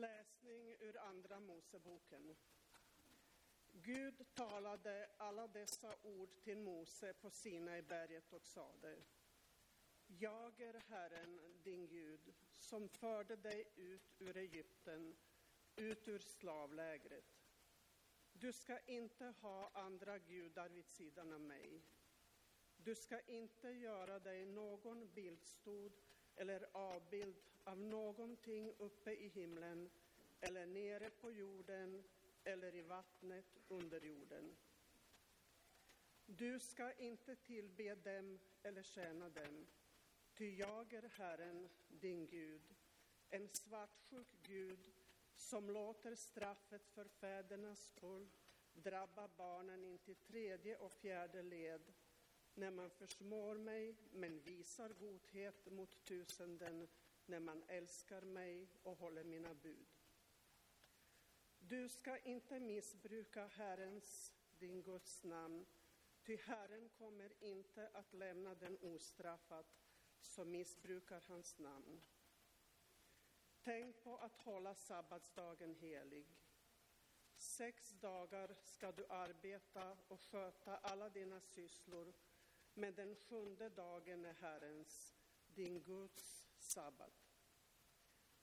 Läsning ur Andra Moseboken. Gud talade alla dessa ord till Mose på Sinaiberget och sade Jag är Herren, din Gud, som förde dig ut ur Egypten, ut ur slavlägret. Du ska inte ha andra gudar vid sidan av mig. Du ska inte göra dig någon bildstod eller avbild av någonting uppe i himlen eller nere på jorden eller i vattnet under jorden. Du ska inte tillbe dem eller tjäna dem, ty jag är Herren, din Gud, en svartsjuk Gud som låter straffet för fädernas skull drabba barnen in till tredje och fjärde led när man försmår mig men visar godhet mot tusenden när man älskar mig och håller mina bud. Du ska inte missbruka Herrens, din Guds namn, ty Herren kommer inte att lämna den ostraffat som missbrukar hans namn. Tänk på att hålla sabbatsdagen helig. Sex dagar ska du arbeta och sköta alla dina sysslor, men den sjunde dagen är Herrens, din Guds sabbat.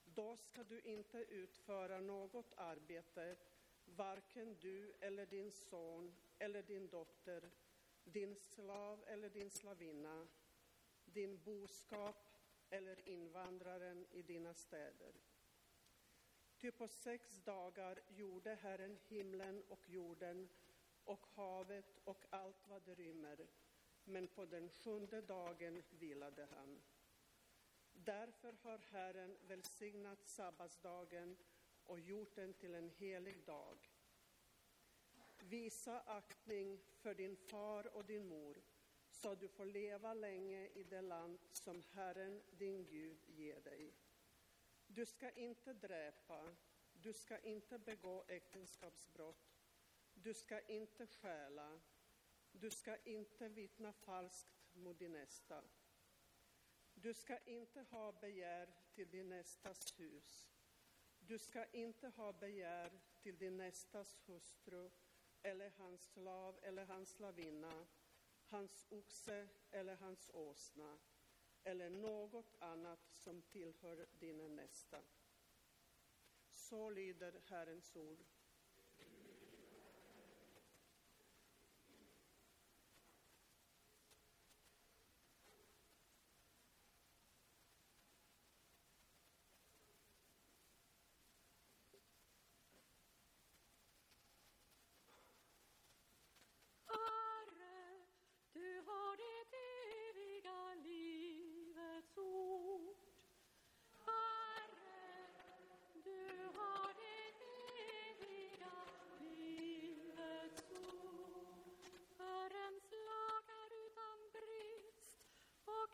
Då ska du inte utföra något arbete, varken du eller din son eller din dotter, din slav eller din slavinna, din boskap eller invandraren i dina städer. Ty på sex dagar gjorde Herren himlen och jorden och havet och allt vad det rymmer, men på den sjunde dagen vilade han. Därför har Herren välsignat sabbatsdagen och gjort den till en helig dag. Visa aktning för din far och din mor så du får leva länge i det land som Herren, din Gud, ger dig. Du ska inte dräpa, du ska inte begå äktenskapsbrott, du ska inte stjäla, du ska inte vittna falskt mot din nästa. Du ska inte ha begär till din nästas hus. Du ska inte ha begär till din nästas hustru eller hans slav eller hans slavinna, hans oxe eller hans åsna eller något annat som tillhör din nästa. Så lyder Herrens ord.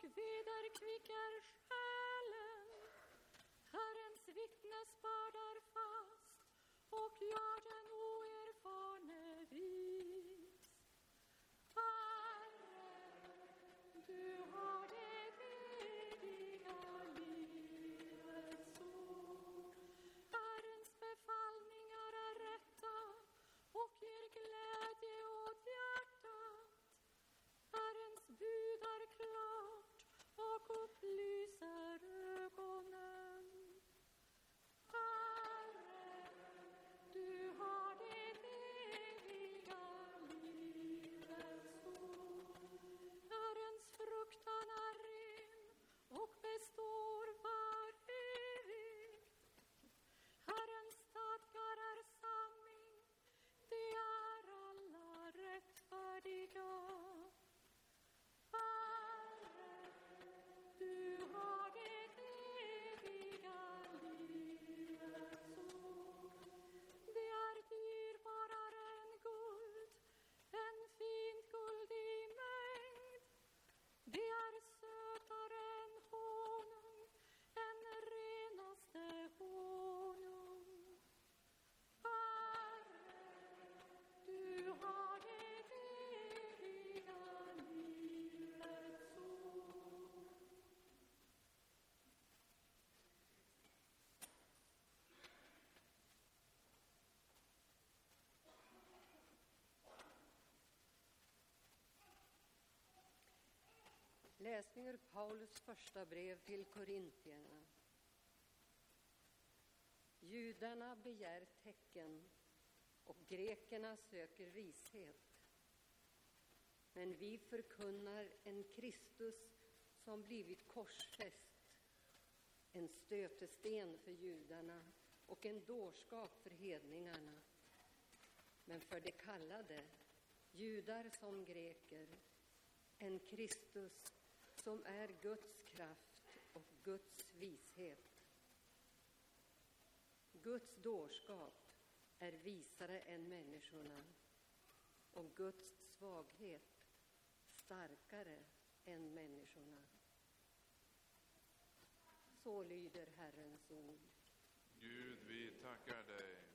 Vederkvicker själen. Herrens vittnesbörd är fast och gör den Läsning ur Paulus första brev till Korintierna. Judarna begär tecken och grekerna söker vishet. Men vi förkunnar en Kristus som blivit korsfäst, en stötesten för judarna och en dårskap för hedningarna. Men för de kallade, judar som greker, en Kristus som är Guds kraft och Guds vishet. Guds dårskap är visare än människorna och Guds svaghet starkare än människorna. Så lyder Herrens ord. Gud, vi tackar dig.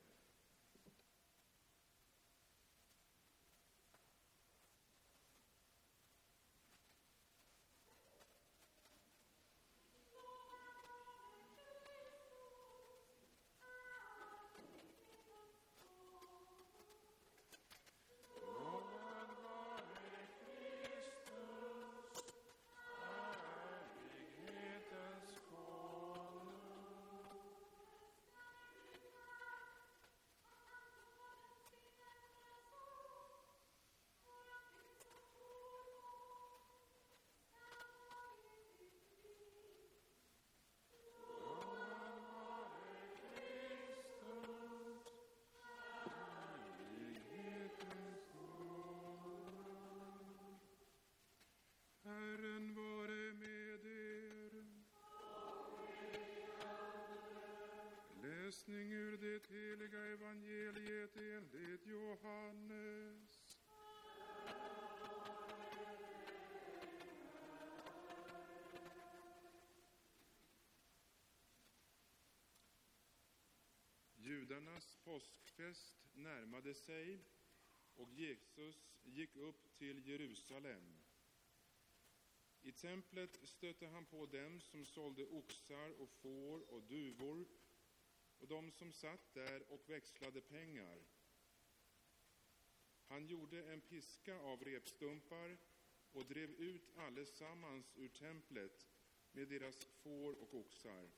Läsning ur det heliga evangeliet enligt Johannes. Judarnas påskfest närmade sig och Jesus gick upp till Jerusalem. I templet stötte han på dem som sålde oxar och får och duvor och de som satt där och växlade pengar. Han gjorde en piska av repstumpar och drev ut allesammans ur templet med deras får och oxar.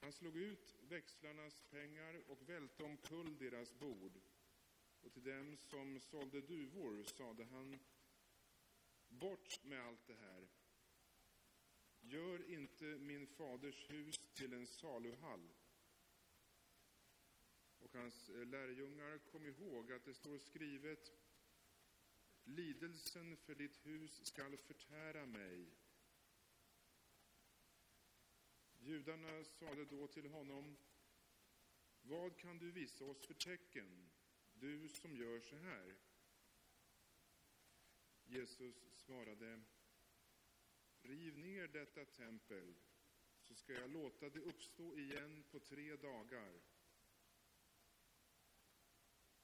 Han slog ut växlarnas pengar och välte omkull deras bord. Och till dem som sålde duvor sade han Bort med allt det här. Gör inte min faders hus till en saluhall. Och hans lärjungar kom ihåg att det står skrivet Lidelsen för ditt hus skall förtära mig. Judarna sade då till honom Vad kan du visa oss för tecken, du som gör så här? Jesus svarade Riv ner detta tempel så ska jag låta det uppstå igen på tre dagar.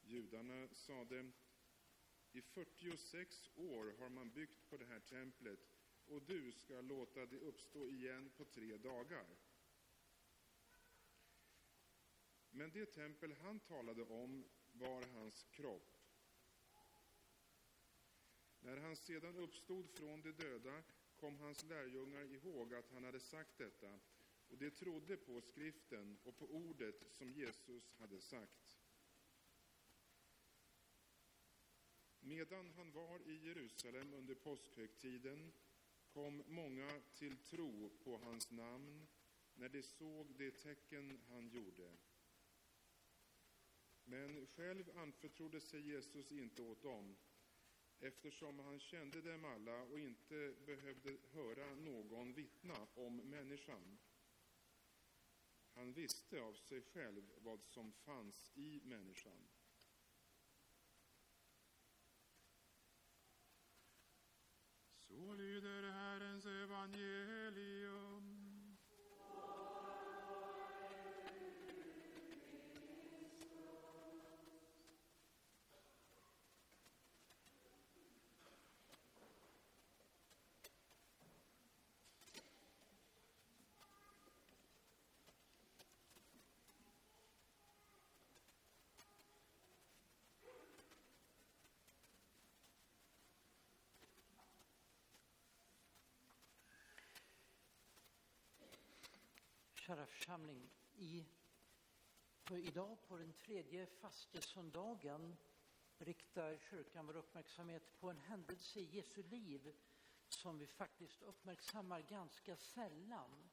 Judarna sade I 46 år har man byggt på det här templet och du ska låta det uppstå igen på tre dagar. Men det tempel han talade om var hans kropp. När han sedan uppstod från de döda kom hans lärjungar ihåg att han hade sagt detta, och de trodde på skriften och på ordet som Jesus hade sagt. Medan han var i Jerusalem under påskhögtiden kom många till tro på hans namn när de såg de tecken han gjorde. Men själv anförtrodde sig Jesus inte åt dem eftersom han kände dem alla och inte behövde höra någon vittna om människan. Han visste av sig själv vad som fanns i människan. Så lyder Herrens evangelium. Kära församling, i, på, idag på den tredje fastesöndagen riktar kyrkan vår uppmärksamhet på en händelse i Jesu liv som vi faktiskt uppmärksammar ganska sällan,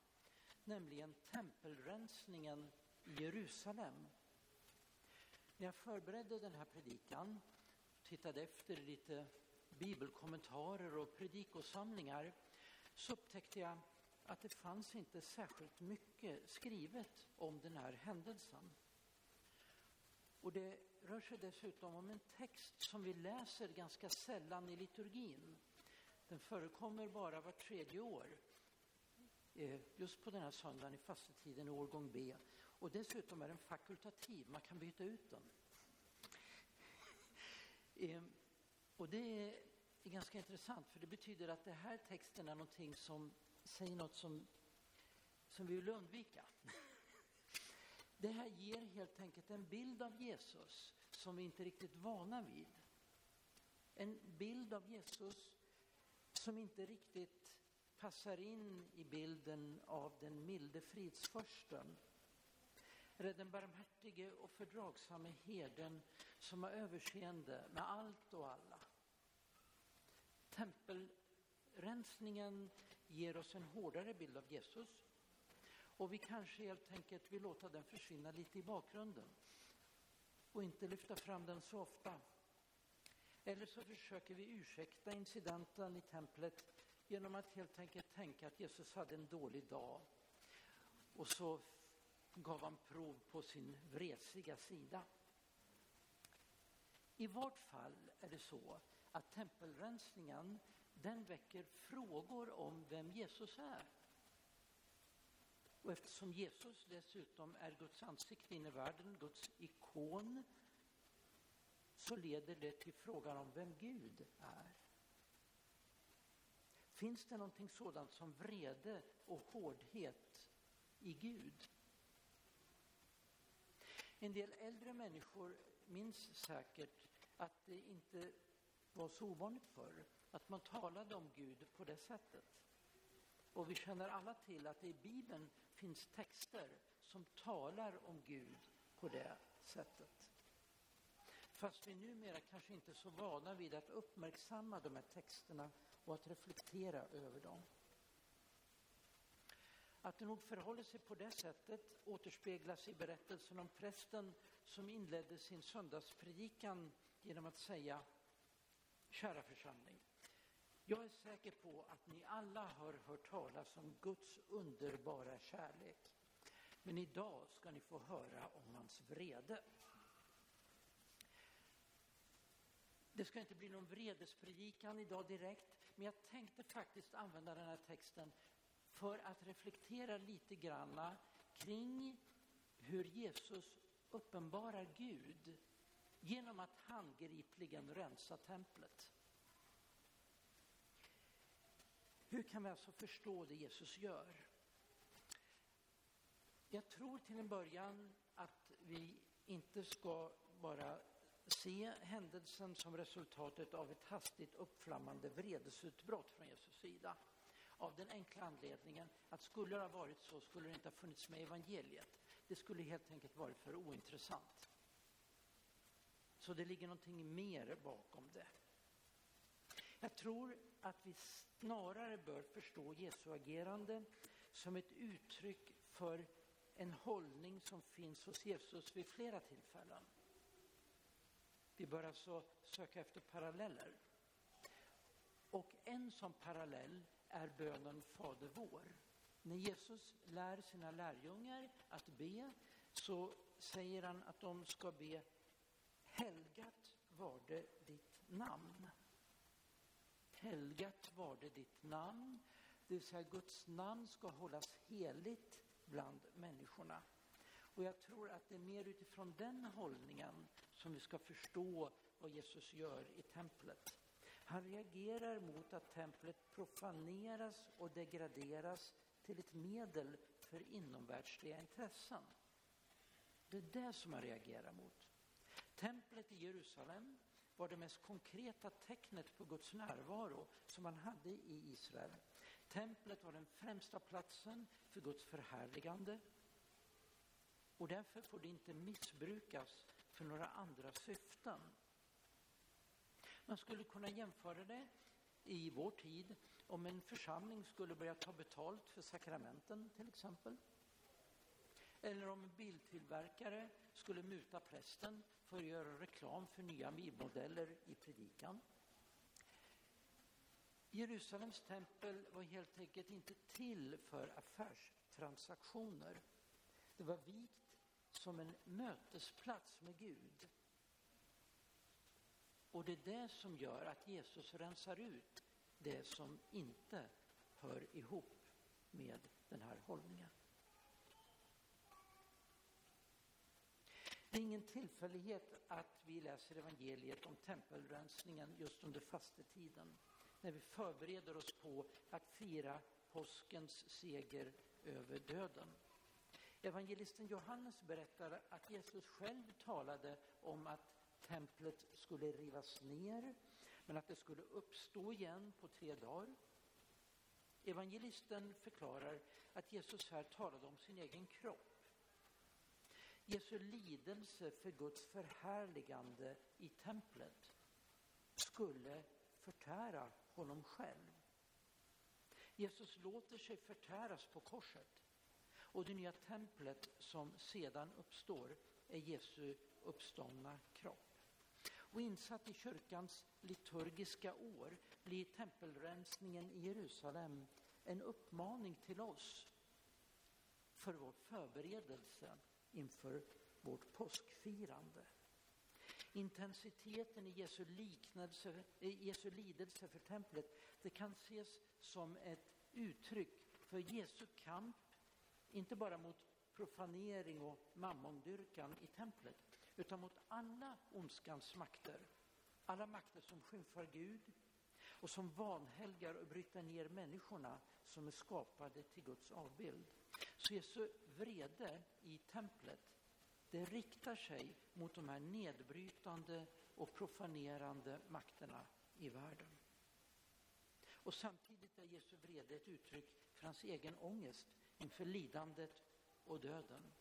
nämligen tempelrensningen i Jerusalem. När jag förberedde den här predikan, tittade efter lite bibelkommentarer och predikosamlingar, så upptäckte jag att det fanns inte särskilt mycket skrivet om den här händelsen. Och det rör sig dessutom om en text som vi läser ganska sällan i liturgin. Den förekommer bara var tredje år, eh, just på den här söndagen i fastetiden i årgång B. Och dessutom är den fakultativ, man kan byta ut den. Eh, och det är ganska intressant, för det betyder att den här texten är någonting som säger något som, som vi vill undvika. Det här ger helt enkelt en bild av Jesus som vi inte är riktigt vana vid. En bild av Jesus som inte riktigt passar in i bilden av den milde fridsförsten. Eller den barmhärtige och fördragsamme herden som har överseende med allt och alla. Tempelrensningen ger oss en hårdare bild av Jesus och vi kanske helt enkelt vill låta den försvinna lite i bakgrunden och inte lyfta fram den så ofta. Eller så försöker vi ursäkta incidenten i templet genom att helt enkelt tänka att Jesus hade en dålig dag och så gav han prov på sin vresiga sida. I vart fall är det så att tempelrensningen den väcker frågor om vem Jesus är. Och eftersom Jesus dessutom är Guds ansikte in i världen, Guds ikon, så leder det till frågan om vem Gud är. Finns det någonting sådant som vrede och hårdhet i Gud? En del äldre människor minns säkert att det inte var så ovanligt förr att man talade om Gud på det sättet. Och vi känner alla till att det i Bibeln finns texter som talar om Gud på det sättet. Fast vi numera kanske inte är så vana vid att uppmärksamma de här texterna och att reflektera över dem. Att det nog förhåller sig på det sättet återspeglas i berättelsen om prästen som inledde sin söndagspredikan genom att säga Kära församling, jag är säker på att ni alla har hört talas om Guds underbara kärlek. Men idag ska ni få höra om hans vrede. Det ska inte bli någon vredespredikan idag direkt, men jag tänkte faktiskt använda den här texten för att reflektera lite granna kring hur Jesus uppenbarar Gud genom att handgripligen rensa templet. Hur kan vi alltså förstå det Jesus gör? Jag tror till en början att vi inte ska bara se händelsen som resultatet av ett hastigt uppflammande vredesutbrott från Jesus sida. Av den enkla anledningen att skulle det ha varit så skulle det inte ha funnits med i evangeliet. Det skulle helt enkelt varit för ointressant. Så det ligger någonting mer bakom det. Jag tror att vi snarare bör förstå Jesu agerande som ett uttryck för en hållning som finns hos Jesus vid flera tillfällen. Vi bör alltså söka efter paralleller. Och en sån parallell är bönen Fader vår. När Jesus lär sina lärjungar att be så säger han att de ska be Helgat var det ditt namn. Helgat var det ditt namn, det vill säga Guds namn ska hållas heligt bland människorna. Och jag tror att det är mer utifrån den hållningen som vi ska förstå vad Jesus gör i templet. Han reagerar mot att templet profaneras och degraderas till ett medel för inomvärldsliga intressen. Det är det som han reagerar mot. Templet i Jerusalem var det mest konkreta tecknet på Guds närvaro som man hade i Israel. Templet var den främsta platsen för Guds förhärligande och därför får det inte missbrukas för några andra syften. Man skulle kunna jämföra det i vår tid om en församling skulle börja ta betalt för sakramenten till exempel. Eller om en biltillverkare skulle muta prästen för att göra reklam för nya bilmodeller i predikan. Jerusalems tempel var helt enkelt inte till för affärstransaktioner. Det var vikt som en mötesplats med Gud. Och det är det som gör att Jesus rensar ut det som inte hör ihop med den här hållningen. Det är ingen tillfällighet att vi läser evangeliet om tempelrensningen just under fastetiden när vi förbereder oss på att fira påskens seger över döden. Evangelisten Johannes berättar att Jesus själv talade om att templet skulle rivas ner men att det skulle uppstå igen på tre dagar. Evangelisten förklarar att Jesus här talade om sin egen kropp. Jesu lidelse för Guds förhärligande i templet skulle förtära honom själv. Jesus låter sig förtäras på korset och det nya templet som sedan uppstår är Jesu uppståndna kropp. Och insatt i kyrkans liturgiska år blir tempelrensningen i Jerusalem en uppmaning till oss för vår förberedelse inför vårt påskfirande. Intensiteten i Jesu, liknelse, Jesu lidelse för templet det kan ses som ett uttryck för Jesu kamp inte bara mot profanering och mammondyrkan i templet, utan mot alla ondskans makter. Alla makter som skymfar Gud och som vanhelgar och bryter ner människorna som är skapade till Guds avbild. Så Jesu vrede i templet, det riktar sig mot de här nedbrytande och profanerande makterna i världen. Och samtidigt är Jesu vrede ett uttryck för hans egen ångest inför lidandet och döden.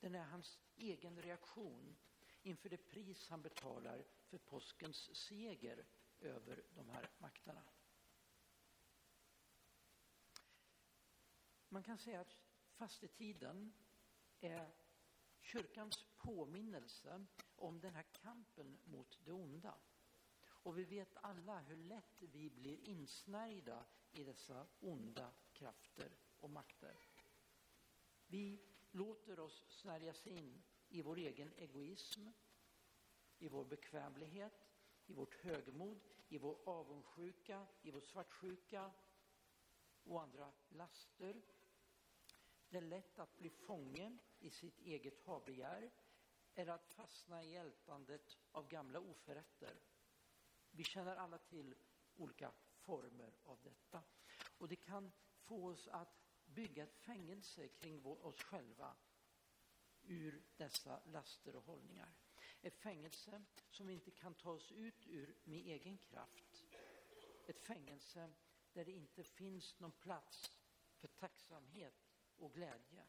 Den är hans egen reaktion inför det pris han betalar för påskens seger över de här makterna. Man kan säga att fastetiden är kyrkans påminnelse om den här kampen mot det onda. Och vi vet alla hur lätt vi blir insnärjda i dessa onda krafter och makter. Vi låter oss snärjas in i vår egen egoism, i vår bekvämlighet, i vårt högmod, i vår avundsjuka, i vår svartsjuka och andra laster. Det är lätt att bli fånge i sitt eget habegär eller att fastna i ältandet av gamla oförrätter. Vi känner alla till olika former av detta. Och det kan få oss att bygga ett fängelse kring oss själva ur dessa laster och hållningar. Ett fängelse som vi inte kan ta oss ut ur med egen kraft. Ett fängelse där det inte finns någon plats för tacksamhet och glädje.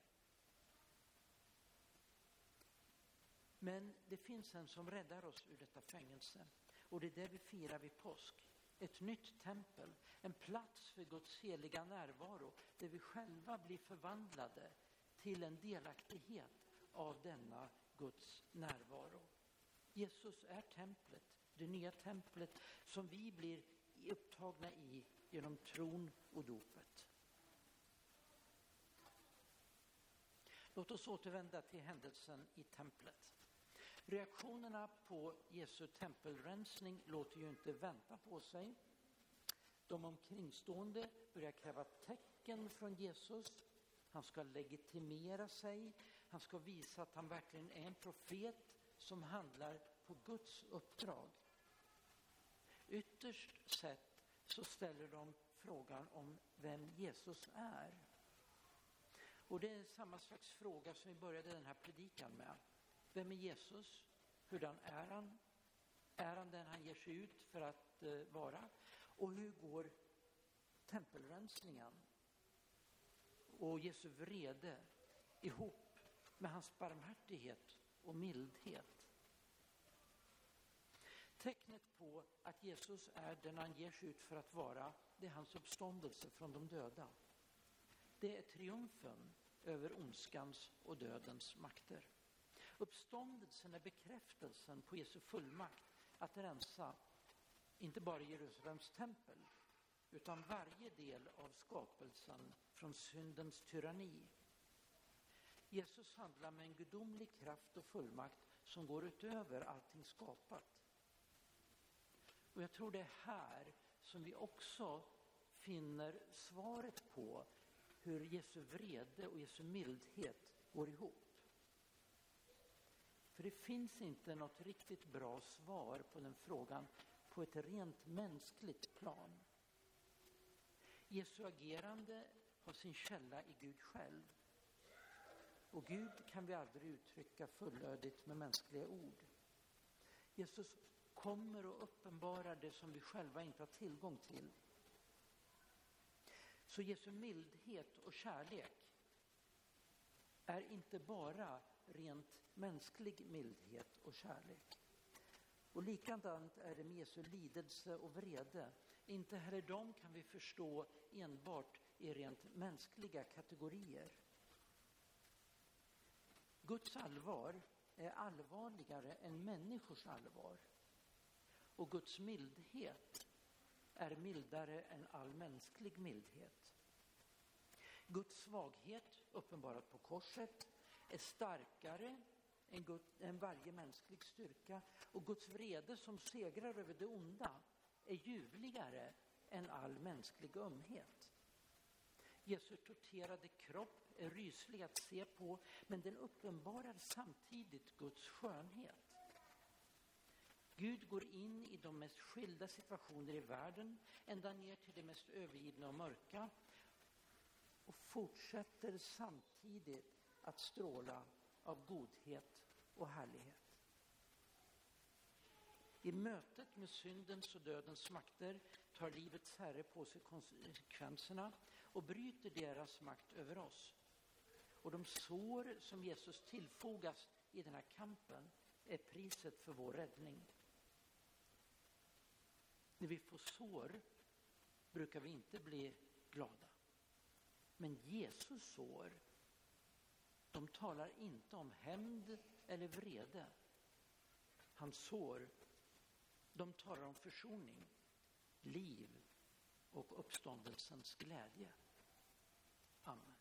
Men det finns en som räddar oss ur detta fängelse och det är det vi firar vid påsk ett nytt tempel, en plats för Guds heliga närvaro där vi själva blir förvandlade till en delaktighet av denna Guds närvaro. Jesus är templet, det nya templet som vi blir upptagna i genom tron och dopet. Låt oss återvända till händelsen i templet. Reaktionerna på Jesu tempelrensning låter ju inte vänta på sig. De omkringstående börjar kräva tecken från Jesus. Han ska legitimera sig. Han ska visa att han verkligen är en profet som handlar på Guds uppdrag. Ytterst sett så ställer de frågan om vem Jesus är. Och det är samma slags fråga som vi började den här predikan med. Vem är Jesus? Hurdan är han? Är han den han ger sig ut för att eh, vara? Och hur går tempelrensningen och Jesu vrede ihop med hans barmhärtighet och mildhet. Tecknet på att Jesus är den han ger sig ut för att vara, det är hans uppståndelse från de döda. Det är triumfen över ondskans och dödens makter. Uppståndelsen är bekräftelsen på Jesu fullmakt att rensa inte bara Jerusalems tempel utan varje del av skapelsen från syndens tyranni. Jesus handlar med en gudomlig kraft och fullmakt som går utöver allting skapat. Och jag tror det är här som vi också finner svaret på hur Jesu vrede och Jesu mildhet går ihop. För det finns inte något riktigt bra svar på den frågan på ett rent mänskligt plan. Jesu agerande har sin källa i Gud själv. Och Gud kan vi aldrig uttrycka fullödigt med mänskliga ord. Jesus kommer och uppenbarar det som vi själva inte har tillgång till. Så Jesu mildhet och kärlek är inte bara rent mänsklig mildhet och kärlek. Och likadant är det med Jesu lidelse och vrede. Inte heller dem kan vi förstå enbart i rent mänskliga kategorier. Guds allvar är allvarligare än människors allvar. Och Guds mildhet är mildare än all mänsklig mildhet. Guds svaghet, uppenbarat på korset, är starkare än, Gud, än varje mänsklig styrka. Och Guds vrede som segrar över det onda är ljuvligare än all mänsklig ömhet. Jesu torterade kropp är ryslig att se på, men den uppenbarar samtidigt Guds skönhet. Gud går in i de mest skilda situationer i världen, ända ner till det mest övergivna och mörka och fortsätter samtidigt att stråla av godhet och härlighet. I mötet med syndens och dödens makter tar livets Herre på sig konsekvenserna och bryter deras makt över oss. Och de sår som Jesus tillfogas i den här kampen är priset för vår räddning. När vi får sår brukar vi inte bli glada. Men Jesus sår, de talar inte om hämnd eller vrede. Hans sår, de talar om försoning, liv och uppståndelsens glädje. Amen.